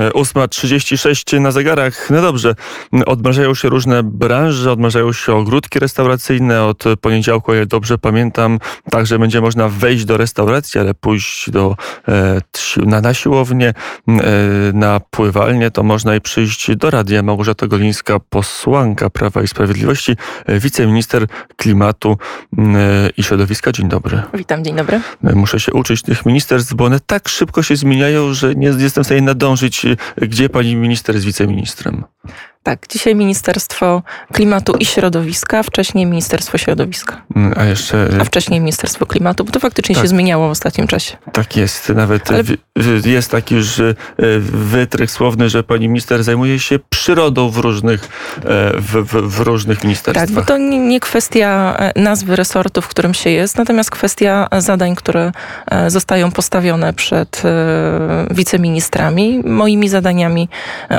8.36 na zegarach. No dobrze, odmrażają się różne branże, odmrażają się ogródki restauracyjne. Od poniedziałku, jak dobrze pamiętam, także będzie można wejść do restauracji, ale pójść do, e, na, na siłownię, e, na pływalnię, to można i przyjść do radia. Małgorzata Golińska, posłanka Prawa i Sprawiedliwości, e, wiceminister klimatu i środowiska. Dzień dobry. Witam, dzień dobry. Muszę się uczyć tych ministerstw, bo one tak szybko się zmieniają, że nie jestem w stanie nadążyć gdzie pani minister jest wiceministrem? Tak, dzisiaj Ministerstwo Klimatu i Środowiska, wcześniej Ministerstwo Środowiska. A jeszcze. A wcześniej Ministerstwo Klimatu, bo to faktycznie tak. się zmieniało w ostatnim czasie. Tak jest. Nawet Ale... jest taki już e, wytrych słowny, że pani minister zajmuje się przyrodą w różnych, e, w, w, w różnych ministerstwach. Tak, bo to nie kwestia e, nazwy resortu, w którym się jest, natomiast kwestia zadań, które zostają postawione przed wiceministrami. Moimi zadaniami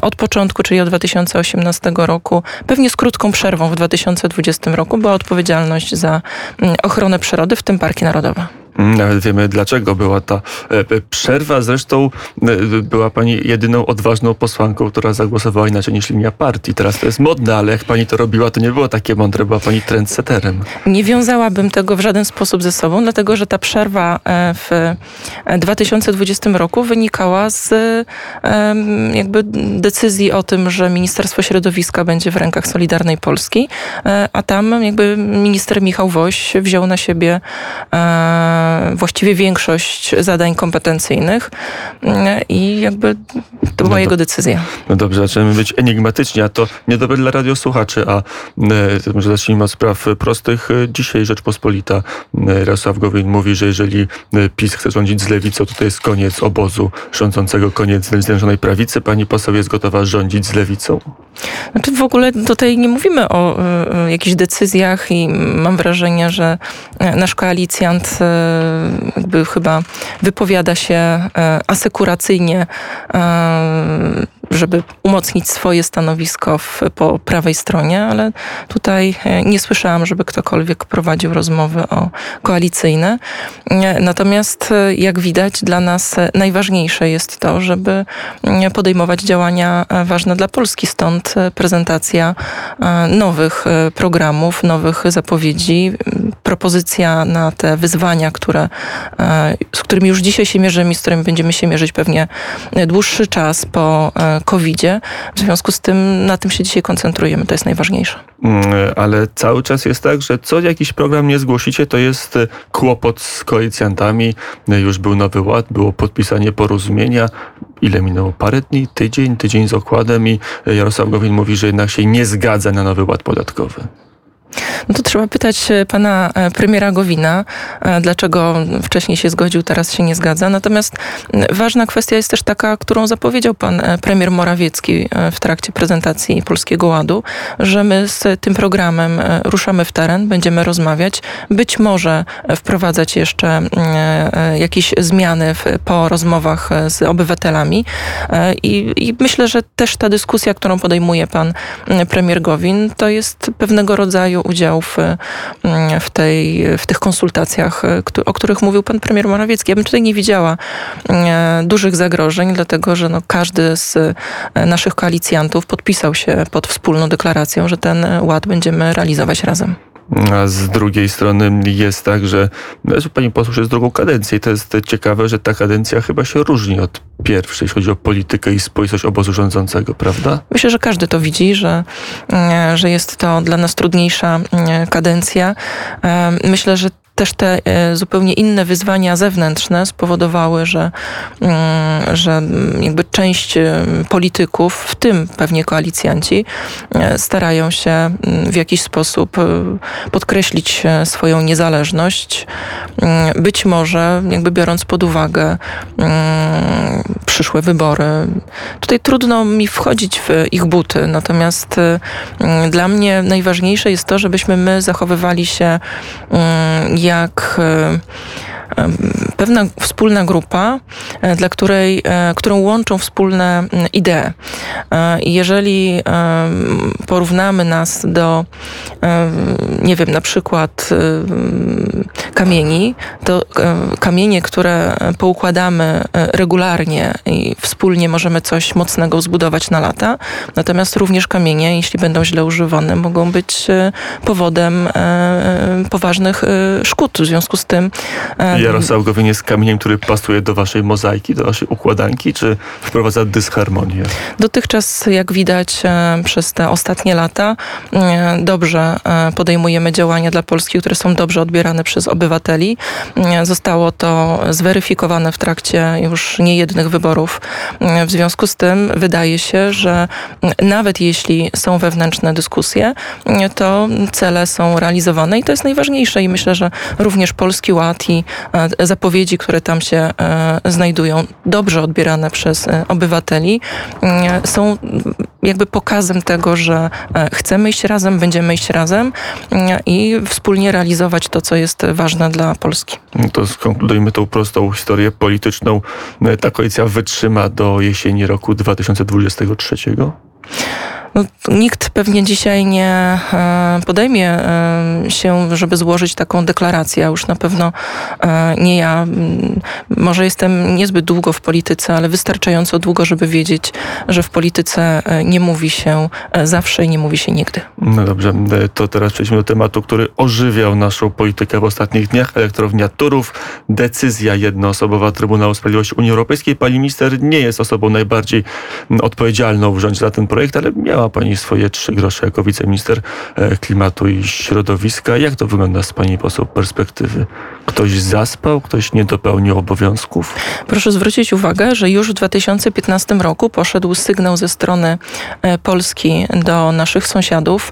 od początku, czyli od 2018 2018 roku, pewnie z krótką przerwą w 2020 roku, była odpowiedzialność za mm, ochronę przyrody, w tym parki narodowe. Nawet wiemy, dlaczego była ta e, przerwa. Zresztą e, była pani jedyną odważną posłanką, która zagłosowała inaczej niż linia partii. Teraz to jest modne, ale jak pani to robiła, to nie było takie mądre, była pani trendseterem. Nie wiązałabym tego w żaden sposób ze sobą, dlatego że ta przerwa e, w 2020 roku wynikała z jakby decyzji o tym, że Ministerstwo Środowiska będzie w rękach Solidarnej Polski, a tam jakby minister Michał Woś wziął na siebie właściwie większość zadań kompetencyjnych i jakby to była no jego decyzja. No dobrze, zaczynamy być enigmatycznie, a to niedobre dla radiosłuchaczy, a e, zacznijmy od spraw prostych. Dzisiaj Rzeczpospolita e, Jarosław Gowin mówi, że jeżeli e, PiS chce rządzić z lewicą, to to jest koniec obozu rządzącego, koniec Zjednoczonej Prawicy. Pani poseł jest gotowa rządzić z lewicą? Znaczy w ogóle tutaj nie mówimy o y, jakichś decyzjach i mam wrażenie, że nasz koalicjant jakby chyba wypowiada się asekuracyjnie żeby umocnić swoje stanowisko w, po prawej stronie, ale tutaj e, nie słyszałam, żeby ktokolwiek prowadził rozmowy o koalicyjne. E, natomiast e, jak widać, dla nas najważniejsze jest to, żeby podejmować działania ważne dla Polski. Stąd prezentacja nowych programów, nowych zapowiedzi, propozycja na te wyzwania, które, z którymi już dzisiaj się mierzymy z którymi będziemy się mierzyć pewnie dłuższy czas po COVID-zie. W związku z tym na tym się dzisiaj koncentrujemy, to jest najważniejsze. Mm, ale cały czas jest tak, że co jakiś program nie zgłosicie, to jest e, kłopot z koalicjantami. E, już był Nowy Ład, było podpisanie porozumienia. Ile minęło? Parę dni? Tydzień? Tydzień z okładem i Jarosław Gowin mówi, że jednak się nie zgadza na Nowy Ład podatkowy. No to trzeba pytać e, pana e, premiera Gowina, e, dlaczego wcześniej się zgodził, teraz się nie zgadza. Natomiast ważna kwestia jest też taka, którą zapowiedział pan premier Morawiecki w trakcie prezentacji Polskiego Ładu, że my z tym programem ruszamy w teren, będziemy rozmawiać, być może wprowadzać jeszcze jakieś zmiany po rozmowach z obywatelami. I, I myślę, że też ta dyskusja, którą podejmuje pan premier Gowin, to jest pewnego rodzaju udział w, mm, w, tej, w tych konsultacjach, e, o których mówił pan premier Morawiecki. Ja bym tutaj nie widziała e, dużych zagrożeń, dlatego że no każdy z e, naszych koalicjantów podpisał się pod wspólną deklaracją, że ten ład będziemy realizować razem. A z drugiej strony jest tak, że pani poseł jest drugą kadencję i to jest ciekawe, że ta kadencja chyba się różni od pierwszej, jeśli chodzi o politykę i spójność obozu rządzącego, prawda? Myślę, że każdy to widzi, że, mm, że jest to dla nas trudniejsza mm, kadencja. Myślę, że też te e, zupełnie inne wyzwania zewnętrzne spowodowały, że, mm, że jakby część e, polityków, w tym pewnie koalicjanci, e, starają się mm, w jakiś sposób podkreślić swoją niezależność. Mm, być może, jakby biorąc pod uwagę przyszłe wybory. Tutaj trudno mi wchodzić w ich buty, natomiast dla mnie najważniejsze jest to, żebyśmy my zachowywali się jak pewna wspólna grupa, dla której, którą łączą wspólne idee. Jeżeli porównamy nas do, nie wiem, na przykład kamieni, to kamienie, które poukładamy regularnie i wspólnie możemy coś mocnego zbudować na lata, natomiast również kamienie, jeśli będą źle używane, mogą być powodem poważnych szkód. W związku z tym... Jarosław Gowin jest kamieniem, który pasuje do waszej mozaiki, do waszej układanki, czy wprowadza dysharmonię? Dotychczas, jak widać przez te ostatnie lata, dobrze podejmujemy działania dla Polski, które są dobrze odbierane przez obywateli. Zostało to zweryfikowane w trakcie już niejednych wyborów. W związku z tym wydaje się, że nawet jeśli są wewnętrzne dyskusje, to cele są realizowane i to jest najważniejsze i myślę, że również Polski Ład i e, zapowiedzi, które tam się e, znajdują, dobrze odbierane przez e, obywateli, są jakby pokazem tego, że chcemy iść razem, będziemy iść razem i wspólnie realizować to, co jest ważne dla Polski. To skonkludujmy tą prostą historię polityczną. Ta koalicja wytrzyma do jesieni roku 2023? No, nikt pewnie dzisiaj nie e, podejmie e, się, żeby złożyć taką deklarację. Już na pewno e, nie ja. Może jestem niezbyt długo w polityce, ale wystarczająco długo, żeby wiedzieć, że w polityce nie mówi się zawsze i nie mówi się nigdy. No dobrze, to teraz przejdźmy do tematu, który ożywiał naszą politykę w ostatnich dniach. Elektrownia Turów, decyzja jednoosobowa Trybunału Sprawiedliwości Unii Europejskiej. Pani minister nie jest osobą najbardziej odpowiedzialną w rządzie za ten projekt, ale miała Pani swoje trzy grosze jako wiceminister e, klimatu i środowiska. Jak to wygląda z Pani poseł perspektywy? Ktoś zaspał, ktoś nie dopełnił obowiązków? Proszę zwrócić uwagę, że już w 2015 roku poszedł sygnał ze strony e, Polski do naszych sąsiadów,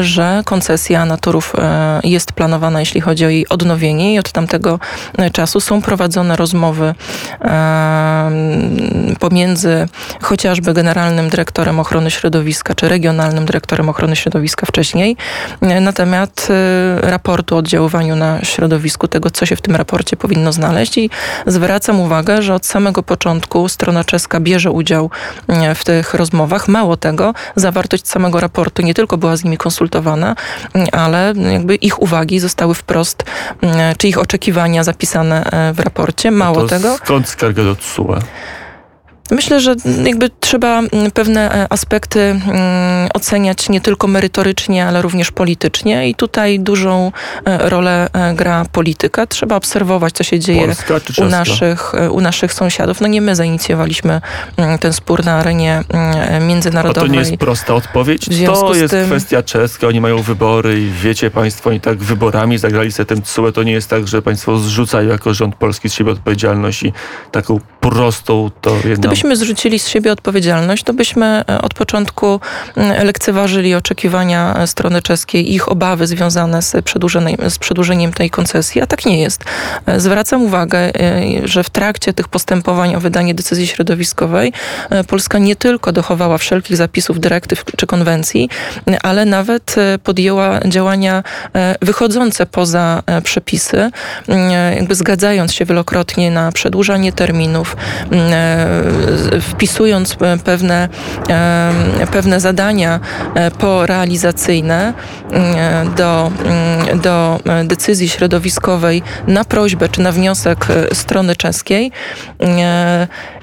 że koncesja naturów e, jest planowana, jeśli chodzi o jej odnowienie i od tamtego czasu są prowadzone rozmowy pomiędzy chociażby generalnym dyrektorem ochrony środowiska czy regionalnym dyrektorem ochrony środowiska wcześniej, na temat raportu o oddziaływaniu na środowisku, tego co się w tym raporcie powinno znaleźć i zwracam uwagę, że od samego początku strona czeska bierze udział y, w tych rozmowach. Mało tego, zawartość samego raportu nie tylko była z nimi konsultowana, ale jakby ich uwagi zostały wprost, czy ich oczekiwania zapisane w raporcie. Mało to tego. Skąd skarga do TSUE? Myślę, że jakby trzeba mm, pewne e, aspekty mm, oceniać nie tylko merytorycznie, ale również politycznie i tutaj dużą e, rolę e, gra polityka. Trzeba obserwować, co się dzieje u naszych, u naszych sąsiadów. No nie my zainicjowaliśmy mm, ten spór na arenie międzynarodowej. A to nie jest prosta odpowiedź? To jest tym... kwestia czeska, oni mają wybory i wiecie państwo, oni tak wyborami zagrali sobie tym CUE. To nie jest tak, że państwo zrzucają jako rząd polski z siebie odpowiedzialność i taką to Gdybyśmy zrzucili z siebie odpowiedzialność, to byśmy e, od początku lekceważyli oczekiwania e, strony czeskiej, ich obawy związane z, z przedłużeniem tej koncesji, a tak nie jest. E, zwracam uwagę, że w trakcie tych postępowań o wydanie decyzji środowiskowej Polska nie tylko dochowała wszelkich zapisów dyrektyw czy konwencji, ale nawet podjęła działania wychodzące poza przepisy, jakby zgadzając się wielokrotnie na przedłużanie terminów, wpisując pewne, pewne zadania e, porealizacyjne e, do, mm, do decyzji środowiskowej na prośbę czy na wniosek e, strony czeskiej.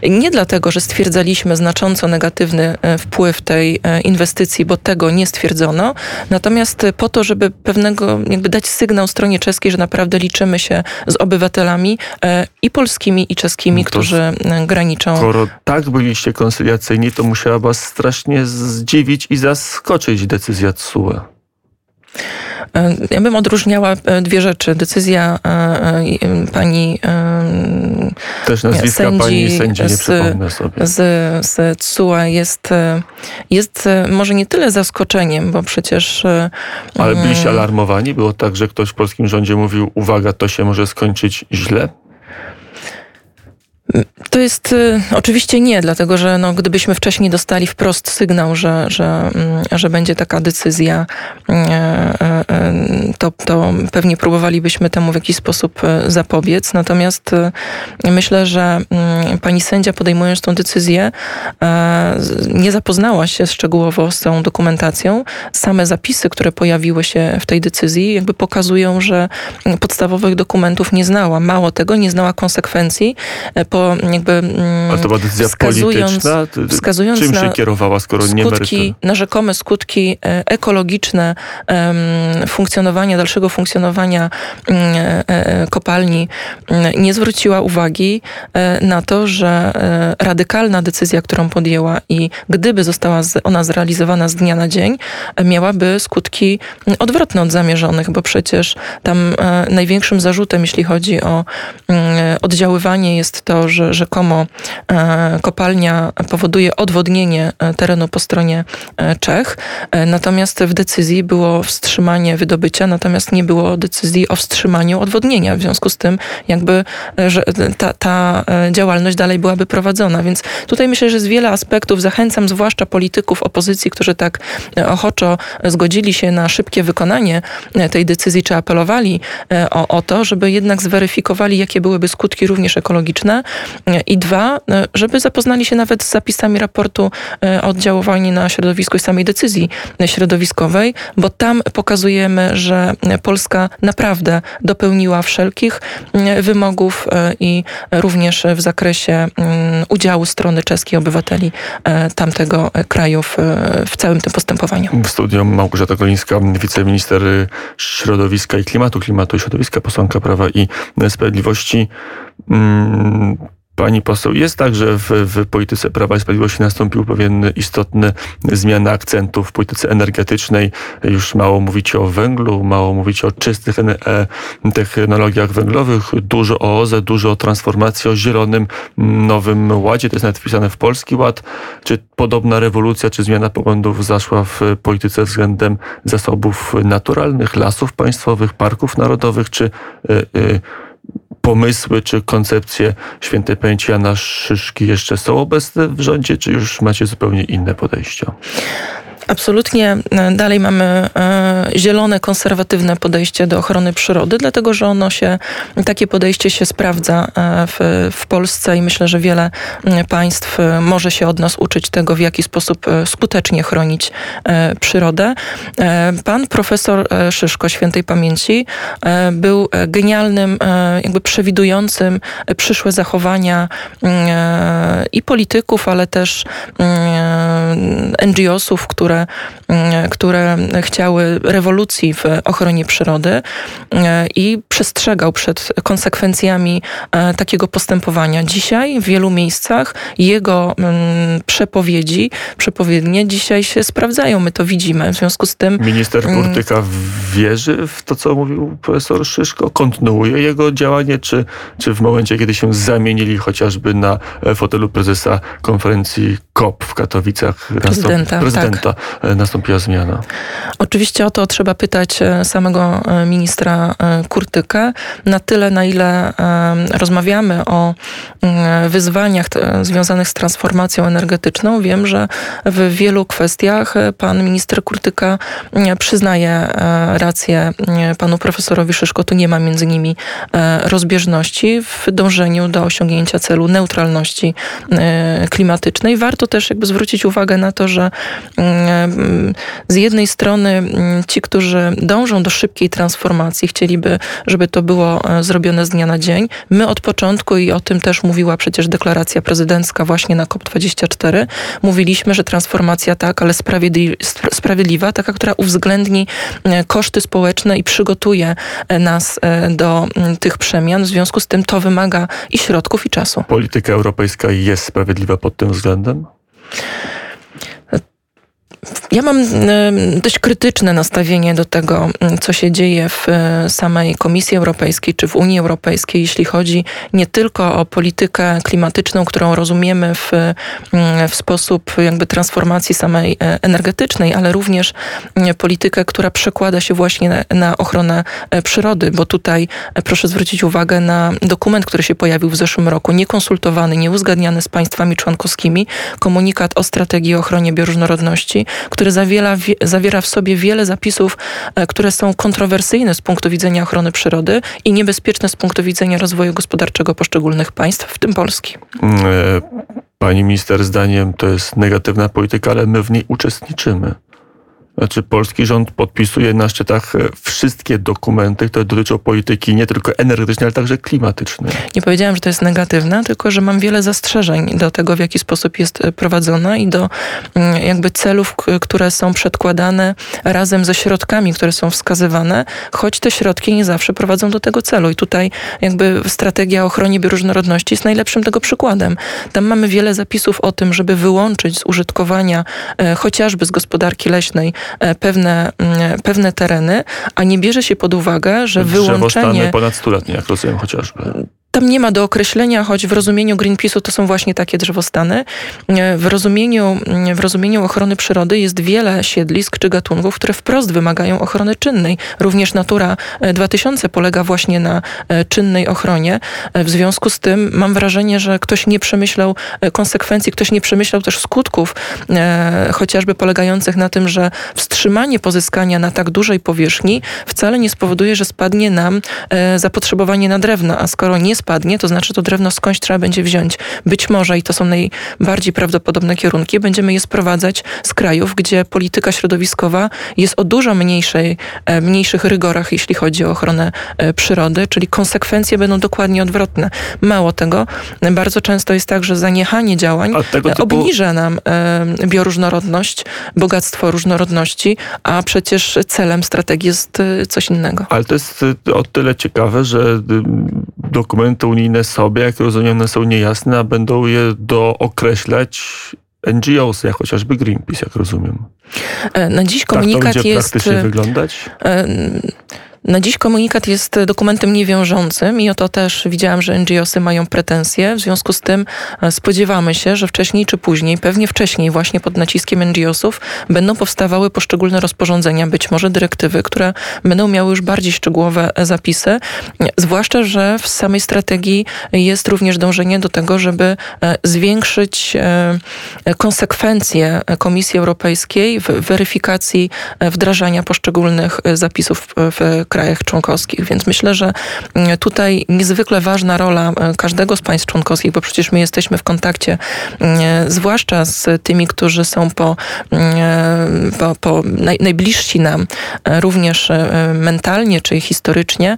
Nie dlatego, że stwierdzaliśmy znacząco negatywny wpływ tej inwestycji, bo tego nie stwierdzono, natomiast po to, żeby pewnego, jakby dać sygnał stronie czeskiej, że naprawdę liczymy się z obywatelami i polskimi, i czeskimi, to którzy graniczą. Skoro tak byliście koncyliacyjni, to musiała was strasznie zdziwić i zaskoczyć decyzja TSUE. Ja bym odróżniała e, dwie rzeczy. Decyzja e, e, pani też nazwiska sędzi pani sędzi, nie z, sobie. Z, z TSUE jest, jest może nie tyle zaskoczeniem, bo przecież... Ale byliście alarmowani? Było tak, że ktoś w polskim rządzie mówił, uwaga, to się może skończyć źle? To jest y, oczywiście nie, dlatego że no, gdybyśmy wcześniej dostali wprost sygnał, że, że, mm, że będzie taka decyzja, y, y, to, to pewnie próbowalibyśmy temu w jakiś sposób y, zapobiec. Natomiast y, myślę, że y, pani sędzia podejmując tą decyzję y, nie zapoznała się szczegółowo z tą dokumentacją. Same zapisy, które pojawiły się w tej decyzji, jakby pokazują, że podstawowych dokumentów nie znała. Mało tego, nie znała konsekwencji y, jakby Ale to mm, była decyzja wskazując, polityczna? Ty- ty- wskazując Czym się kierowała, skoro nie skutki, merytorycznie? na rzekome skutki e, ekologiczne funkcjonowania, dalszego funkcjonowania mm, e, e, kopalni, mm, nie zwróciła uwagi na to, że radykalna decyzja, którą podjęła i gdyby została ona zrealizowana z dnia na dzień, miałaby skutki mm, odwrotne od zamierzonych, bo przecież tam największym zarzutem, jeśli chodzi o mm, oddziaływanie, jest to, że rzekomo e, kopalnia powoduje odwodnienie e, terenu po stronie e, Czech. Natomiast w decyzji było wstrzymanie wydobycia, natomiast nie było decyzji o wstrzymaniu odwodnienia. W związku z tym jakby, że ta, ta działalność dalej byłaby prowadzona. Więc tutaj myślę, że jest wiele aspektów. Zachęcam zwłaszcza polityków opozycji, którzy tak ochoczo zgodzili się na szybkie wykonanie tej decyzji, czy apelowali o, o to, żeby jednak zweryfikowali, jakie byłyby skutki również ekologiczne. I dwa, e, żeby zapoznali się nawet z zapisami raportu e, o oddziaływaniu na środowisko i samej decyzji e, środowiskowej, bo tam pokazujemy, że Polska naprawdę dopełniła wszelkich wymogów i również w zakresie mm, udziału strony czeskiej obywateli tamtego kraju w, w całym tym postępowaniu. W studium Małgorzata Golińska, wiceminister środowiska i klimatu, klimatu i środowiska, posłanka Prawa i Sprawiedliwości. Mm, Pani poseł, jest tak, że w, w polityce Prawa i Sprawiedliwości nastąpił pewien istotny zmiana akcentów w polityce energetycznej. Już mało mówicie o węglu, mało mówicie o czystych e, technologiach węglowych, dużo o OZE, dużo o transformacji, o zielonym mm, nowym ładzie. To jest nawet wpisane w Polski Ład. Czy podobna rewolucja, czy zmiana poglądów zaszła w polityce względem zasobów naturalnych, lasów państwowych, parków narodowych, czy y, y, pomysły, czy koncepcje świętej pamięci Jana Szyszki jeszcze są obecne w rządzie, czy już macie zupełnie inne podejścia? Absolutnie e, dalej mamy e, zielone, konserwatywne podejście do ochrony przyrody, dlatego że ono się, takie podejście się sprawdza e, w, w Polsce i myślę, że wiele państw może się od nas uczyć tego, w jaki sposób skutecznie chronić przyrodę. Pan profesor Szyszko, świętej pamięci, był genialnym, jakby przewidującym przyszłe zachowania i polityków, ale też NGO-sów, które, mm, które chciały rewolucji w ochronie przyrody e, i przestrzegał przed konsekwencjami e, takiego postępowania. Dzisiaj w wielu miejscach jego mm, przepowiedzi, przepowiednie dzisiaj się sprawdzają. My to widzimy. W związku z tym Minister Mm. Kurtyka wierzy w to, co mówił profesor Szyszko? Kontynuuje jego działanie, czy, czy w momencie, kiedy się zamienili chociażby na e, fotelu prezesa konferencji COP w Katowicach, Prezydenta, prezydenta e, nastąpiła zmiana? Oczywiście o to trzeba pytać e, samego e, ministra e, Kurtykę. Na tyle, na ile e, rozmawiamy o mm, wyzwaniach związanych z transformacją energetyczną, wiem, że w wielu kwestiach e, pan minister Kurtyka mm, przyznaje e, rację mm, panu profesorowi Szyszko. Tu nie ma między nimi e, rozbieżności w dążeniu do osiągnięcia celu neutralności e, klimatycznej. Warto też jakby zwrócić uwagę na to, że z jednej strony ci, którzy dążą do szybkiej transformacji, chcieliby, żeby to było e, zrobione z dnia na dzień. My od początku, i o tym też mówiła przecież deklaracja prezydencka właśnie na COP24, mówiliśmy, że transformacja tak, ale sprawiedli- spra- sprawiedliwa, taka, która uwzględni e, koszty społeczne i przygotuje e, nas e, do tych przemian. W związku z tym to wymaga i środków, i czasu. Polityka europejska jest sprawiedliwa pod tym względem? Ja mam dość krytyczne nastawienie do tego, co się dzieje w e, samej Komisji Europejskiej czy w Unii Europejskiej, jeśli chodzi nie tylko o politykę klimatyczną, którą rozumiemy w, w sposób jakby transformacji samej e, energetycznej, ale również politykę, która przekłada się właśnie na, na ochronę e, przyrody, bo tutaj proszę zwrócić uwagę na dokument, który się pojawił w zeszłym roku, niekonsultowany, nieuzgadniany z państwami członkowskimi, komunikat o strategii ochronie bioróżnorodności, który zawiera, zawiera w sobie wiele zapisów, e, które są kontrowersyjne z punktu widzenia ochrony przyrody i niebezpieczne z punktu widzenia rozwoju gospodarczego poszczególnych państw, w tym Polski. Mm, e, pani minister, zdaniem to jest negatywna polityka, ale my w niej uczestniczymy. Znaczy polski rząd podpisuje na szczytach e, wszystkie dokumenty, które dotyczą polityki nie tylko energetycznej, ale także klimatycznej. Nie powiedziałam, że to jest negatywne, tylko że mam wiele zastrzeżeń do tego, w jaki sposób jest e, prowadzona i do mm, jakby celów, które są przedkładane razem ze środkami, które są wskazywane, choć te środki nie zawsze prowadzą do tego celu. I tutaj jakby strategia ochronie bioróżnorodności jest najlepszym tego przykładem. Tam mamy wiele zapisów o tym, żeby wyłączyć z użytkowania e, chociażby z gospodarki leśnej pewne, mm, pewne tereny, a nie bierze się pod uwagę, że wyłączenie... ponad stuletnie, jak rozumiem chociażby. Tam nie ma do określenia, choć w rozumieniu Greenpeace'u to są właśnie takie drzewostany. W rozumieniu, w rozumieniu ochrony przyrody jest wiele siedlisk czy gatunków, które wprost wymagają ochrony czynnej. Również Natura 2000 polega właśnie na e, czynnej ochronie. W związku z tym mam wrażenie, że ktoś nie przemyślał e, konsekwencji, ktoś nie przemyślał też skutków, e, chociażby polegających na tym, że wstrzymanie pozyskania na tak dużej powierzchni wcale nie spowoduje, że spadnie nam zapotrzebowanie na drewno, a skoro nie spadnie, to znaczy to drewno skądś trzeba będzie wziąć. Być może, i to są najbardziej prawdopodobne kierunki, będziemy je sprowadzać z krajów, gdzie polityka środowiskowa jest o dużo mniejszej, e, mniejszych rygorach, jeśli chodzi o ochronę e, przyrody, czyli konsekwencje będą dokładnie odwrotne. Mało tego, bardzo często jest tak, że zaniechanie działań typu... obniża nam e, bioróżnorodność, bogactwo różnorodności, a przecież celem strategii jest coś innego. Ale to jest o tyle ciekawe, że dokumenty unijne sobie, jak rozumiem, one są niejasne, a będą je dookreślać NGOs, jak chociażby Greenpeace, jak rozumiem. E, na dziś komunikat tak to będzie jest. praktycznie wyglądać? E, na dziś komunikat jest dokumentem niewiążącym i o to też widziałam, że NGOsy mają pretensje. W związku z tym e, spodziewamy się, że wcześniej czy później, pewnie wcześniej właśnie pod naciskiem NGOsów będą powstawały poszczególne rozporządzenia, być może dyrektywy, które będą miały już bardziej szczegółowe zapisy. Zwłaszcza, że w samej strategii jest również dążenie do tego, żeby e, zwiększyć e, konsekwencje Komisji Europejskiej w weryfikacji wdrażania poszczególnych zapisów w krajach członkowskich. Więc myślę, że mm, tutaj niezwykle ważna rola e, każdego z państw członkowskich, bo przecież my jesteśmy w kontakcie, mm, zwłaszcza z tymi, którzy są po, mm, e, po, po naj, najbliżsi nam, e, również mentalnie czy historycznie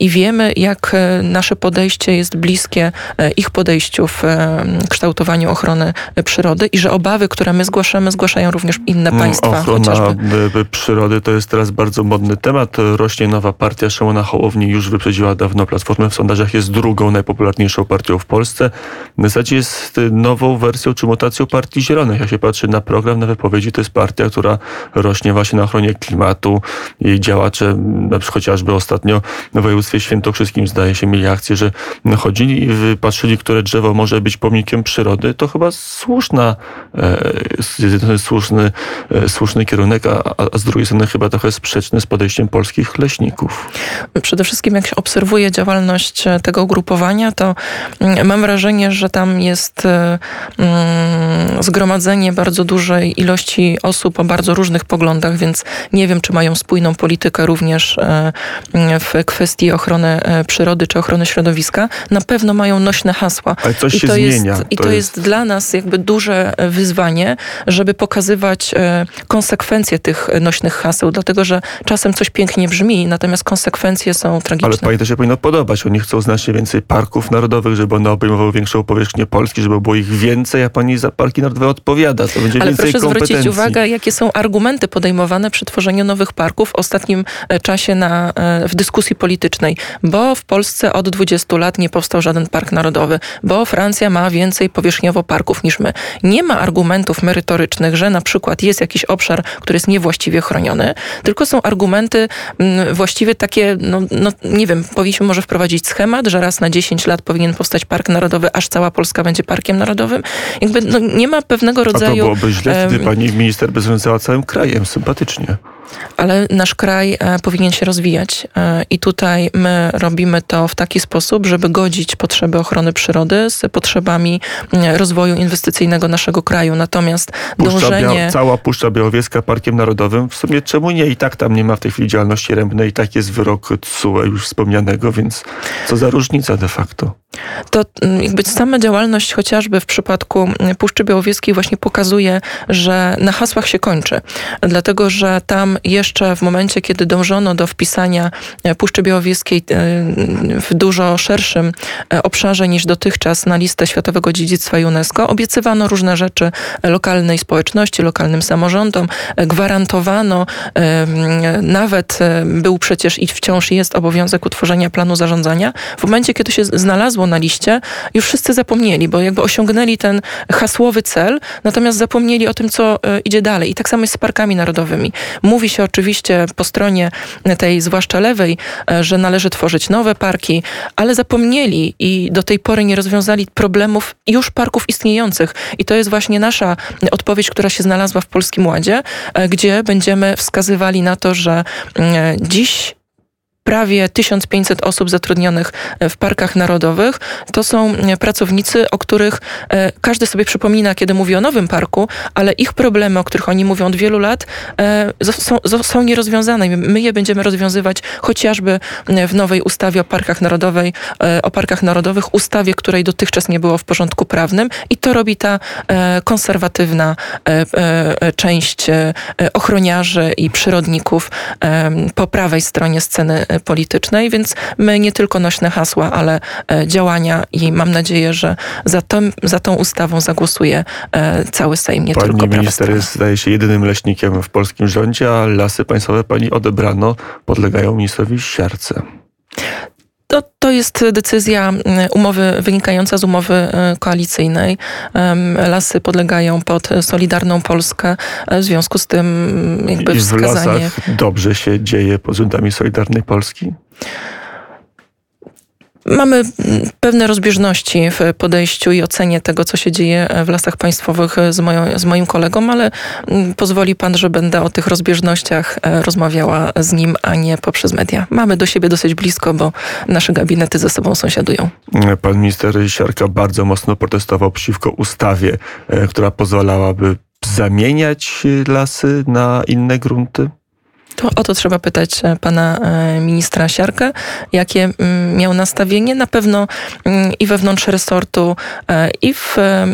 i wiemy, jak nasze podejście jest bliskie ich podejściu w kształtowaniu ochrony przyrody i że obawy, które my zgłaszamy, zgłaszają również inne państwa. Ochrona chociażby. przyrody to jest teraz bardzo modny temat rośnie nowa partia Szymona Hołowni, już wyprzedziła dawno Platformę w sondażach, jest drugą najpopularniejszą partią w Polsce. W zasadzie jest nową wersją czy mutacją Partii Zielonych. Jak się patrzy na program, na wypowiedzi, to jest partia, która rośnie właśnie na ochronie klimatu. Jej działacze, na przykład chociażby ostatnio w województwie świętokrzyskim zdaje się mieli akcję, że chodzili i patrzyli, które drzewo może być pomnikiem przyrody. To chyba słuszna, e, słuszny, e, słuszny kierunek, a, a z drugiej strony chyba trochę sprzeczny z podejściem polskich polskich leśników? Przede wszystkim jak się obserwuje działalność e, tego ugrupowania, to mm, mam wrażenie, że tam jest e, mm, zgromadzenie bardzo dużej ilości osób o bardzo różnych poglądach, więc nie wiem, czy mają spójną politykę również e, w kwestii ochrony przyrody czy ochrony środowiska. Na pewno mają nośne hasła. Ale coś I się to zmienia. Jest, I to jest... jest dla nas jakby duże wyzwanie, żeby pokazywać konsekwencje tych nośnych haseł, dlatego że czasem coś pięknie brzmi, brzmi, natomiast konsekwencje są tragiczne. Ale pani to się powinno podobać. Oni chcą znacznie więcej parków narodowych, żeby one obejmowały większą powierzchnię Polski, żeby było ich więcej, a pani za parki narodowe odpowiada. To będzie Ale więcej proszę zwrócić uwagę, jakie są argumenty podejmowane przy tworzeniu nowych parków w ostatnim e, czasie na, e, w dyskusji politycznej. Bo w Polsce od 20 lat nie powstał żaden park narodowy, bo Francja ma więcej powierzchniowo parków niż my. Nie ma argumentów merytorycznych, że na przykład jest jakiś obszar, który jest niewłaściwie chroniony, tylko są argumenty właściwie takie, no, no nie wiem, powinniśmy może wprowadzić schemat, że raz na 10 lat powinien powstać park narodowy, aż cała Polska będzie parkiem narodowym. Jakby no, nie ma pewnego A to rodzaju... byłoby źle, gdy pani minister by zarządzała całym krajem. Sympatycznie. Ale nasz kraj e, powinien się rozwijać e, i tutaj my robimy to w taki sposób, żeby godzić potrzeby ochrony przyrody z potrzebami rozwoju inwestycyjnego naszego kraju. Natomiast Puszcza dążenie... Cała Puszcza Białowieska Parkiem Narodowym. W sumie czemu nie? I tak tam nie ma w tej chwili działalności rębnej. I tak jest wyrok TSUE już wspomnianego, więc co za różnica de facto. To mm, jakby sama działalność chociażby w przypadku mm, Puszczy Białowieskiej właśnie pokazuje, że na hasłach się kończy. Dlatego, że tam jeszcze w momencie, kiedy dążono do wpisania e, Puszczy Białowieskiej e, w dużo szerszym e, obszarze niż dotychczas na listę Światowego Dziedzictwa UNESCO, obiecywano różne rzeczy lokalnej społeczności, lokalnym samorządom, gwarantowano, nawet był przecież i wciąż jest obowiązek utworzenia planu zarządzania. W momencie, kiedy się znalazło na liście, już wszyscy zapomnieli, bo jakby osiągnęli ten hasłowy cel, natomiast zapomnieli o tym, co e, idzie dalej. I tak samo jest z parkami narodowymi. Mówi się oczywiście po stronie tej, zwłaszcza lewej, e, że należy tworzyć nowe parki, ale zapomnieli i do tej pory nie rozwiązali problemów już parków istniejących. I to jest właśnie nasza odpowiedź, która się znalazła w Polskim Ładzie, e, gdzie będziemy wskazywali na to, że mm, dziś prawie 1500 osób zatrudnionych e, w parkach narodowych. To są e, pracownicy, o których e, każdy sobie przypomina, kiedy mówi o nowym parku, ale ich problemy, o których oni mówią od wielu lat, są, są nierozwiązane. My- je będziemy rozwiązywać chociażby w nowej ustawie o parkach narodowej, o parkach narodowych, ustawie, której dotychczas nie było w porządku prawnym i to robi ta konserwatywna część ochroniarzy i przyrodników po prawej stronie sceny politycznej, więc my nie tylko nośne hasła, ale e, działania i mam nadzieję, że za, tym, za tą ustawą zagłosuje e, cały Sejm, nie Pani tylko prawa minister jest, zdaje się, jedynym leśnikiem w polskim rządzie, a lasy państwowe pani odebrano, podlegają ministrowi Siarce. To, to jest decyzja umowy wynikająca z umowy e, koalicyjnej. Lasy podlegają pod Solidarną Polskę. E, W związku z tym jakby I w wskazanie... lasach dobrze się dzieje pod rządami Solidarnej Polski? Mamy pewne rozbieżności w podejściu i ocenie tego, co się dzieje w lasach państwowych z, moją, z moim kolegą, ale mm, pozwoli pan, że będę o tych rozbieżnościach e, rozmawiała z nim, a nie poprzez media. Mamy do siebie dosyć blisko, bo nasze gabinety ze sobą sąsiadują. Pan minister Siarka bardzo mocno protestował przeciwko ustawie, e, która pozwalałaby zamieniać lasy na inne grunty. To o to trzeba pytać e, pana e, ministra Siarkę, jakie mm, miał nastawienie. Na pewno mm, i wewnątrz resortu, e, i w, em,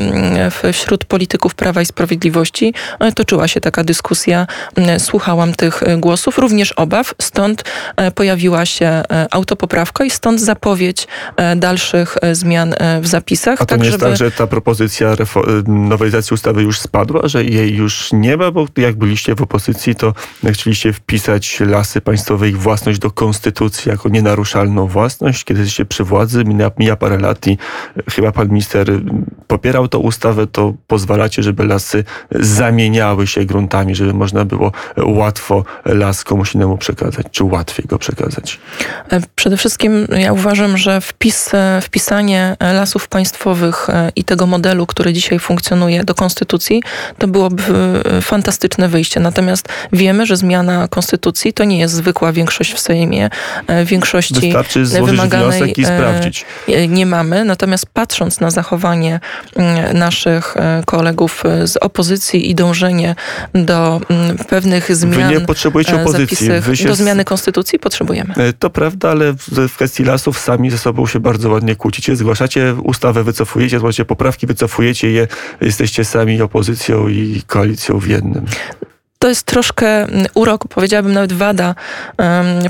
w, wśród polityków Prawa i Sprawiedliwości e, toczyła się taka dyskusja. Mm, Słuchałam tych głosów, również obaw, stąd pojawiła się autopoprawka i stąd zapowiedź dalszych zmian w zapisach. A to nie jest tak, że ta propozycja refo- nowelizacji ustawy już spadła, że jej już nie ma, bo jak byliście w opozycji, to chcieliście wpisać lasy państwowe, ich własność do konstytucji jako nienaruszalną własność. Kiedy jesteście przy władzy, mija, mija parę lat i chyba pan minister popierał tą ustawę, to pozwalacie, żeby lasy zamieniały się gruntami, żeby można było łatwo las komuś innemu przekazać, czy łatwiej go przekazać. E, Przede wszystkim ja uważam, że wpis, e, wpisanie lasów państwowych e, i tego modelu, który dzisiaj funkcjonuje do konstytucji, to byłoby e, fantastyczne wyjście. Natomiast wiemy, że zmiana konstytucji to nie jest zwykła większość w Sejmie. E, Większości Wystarczy złożyć wymaganej, wniosek i e, sprawdzić. e, nie mamy. Natomiast patrząc na zachowanie mm, naszych kolegów z opozycji i dążenie do mm, pewnych zmian Wy nie potrzebujecie opozycji. się do zmiany konstytucji, potrzebujemy. To prawda, ale w, w kwestii lasów sami ze sobą się bardzo ładnie kłócicie. Zgłaszacie ustawę, wycofujecie, zgłaszacie poprawki, wycofujecie je. Jesteście sami opozycją i koalicją w jednym. To jest troszkę mm, urok, powiedziałabym nawet wada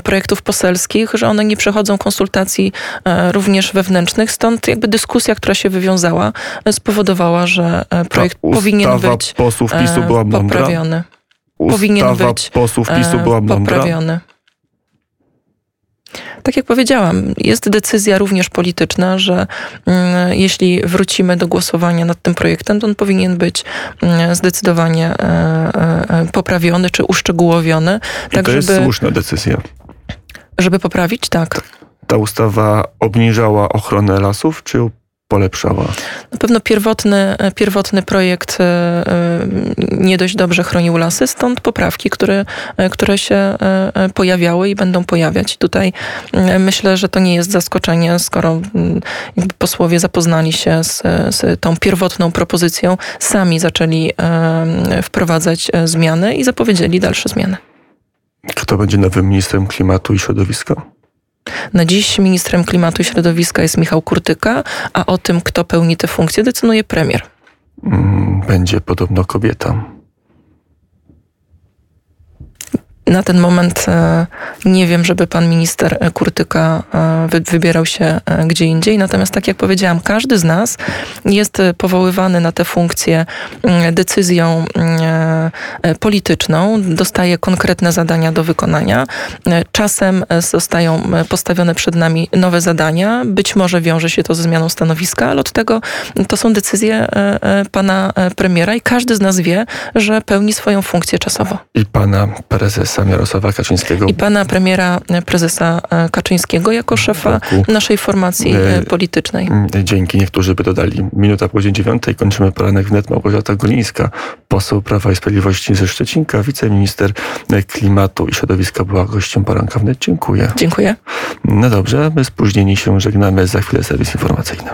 projektów poselskich, że one nie przechodzą konsultacji e, również wewnętrznych, stąd jakby dyskusja, która się wywiązała, e, spowodowała, że e, projekt Ta powinien być posłów PiSu była poprawiony. powinien Ustawa być, posłów PiSu była poprawiony. Tak jak powiedziałam, jest decyzja również polityczna, że mm, jeśli wrócimy do głosowania nad tym projektem, to on powinien być mm, zdecydowanie e, e, e, poprawiony czy uszczegółowiony, I tak to jest żeby, słuszna decyzja. żeby poprawić, tak. Ta ustawa obniżała ochronę lasów, czy polepszała? Na pewno pierwotny, pierwotny projekt e, e, nie dość dobrze chronił lasy, stąd poprawki, które, e, które się pojawiały i będą pojawiać. Tutaj myślę, że to nie jest zaskoczenie, skoro posłowie zapoznali się z, z tą pierwotną propozycją, sami zaczęli wprowadzać zmiany i zapowiedzieli dalsze zmiany. Kto będzie nowym ministrem klimatu i środowiska? Na dziś ministrem klimatu i środowiska jest Michał Kurtyka, a o tym, kto pełni tę funkcję, decyduje premier. Mm, Będzie podobno kobieta. Na ten moment e, nie wiem, żeby pan minister e, Kurtyka e, wy, wybierał się gdzie indziej. Natomiast, tak jak powiedziałam, każdy z nas jest powoływany na tę funkcję mm, decyzją mm, polityczną, dostaje konkretne zadania do wykonania. E, Czasem e, zostają e, postawione przed nami nowe zadania. Być może wiąże się to ze zmianą stanowiska, ale od tego to są decyzje e, e, pana e, premiera i każdy z nas wie, że pełni swoją funkcję czasowo. I pana prezesa Jarosława Kaczyńskiego. I pana premiera, e, prezesa e, Kaczyńskiego jako szefa Boku. naszej formacji E, e, politycznej. Dzięki. Niektórzy by dodali. Minuta po godzinie dziewiątej. Kończymy poranek wnet. Małgorzata Golińska, poseł Prawa i Sprawiedliwości ze Szczecinka, wiceminister klimatu i środowiska była gościem poranka wnet. Dziękuję. Dziękuję. No dobrze, my spóźnieni się żegnamy. Za chwilę serwis informacyjny.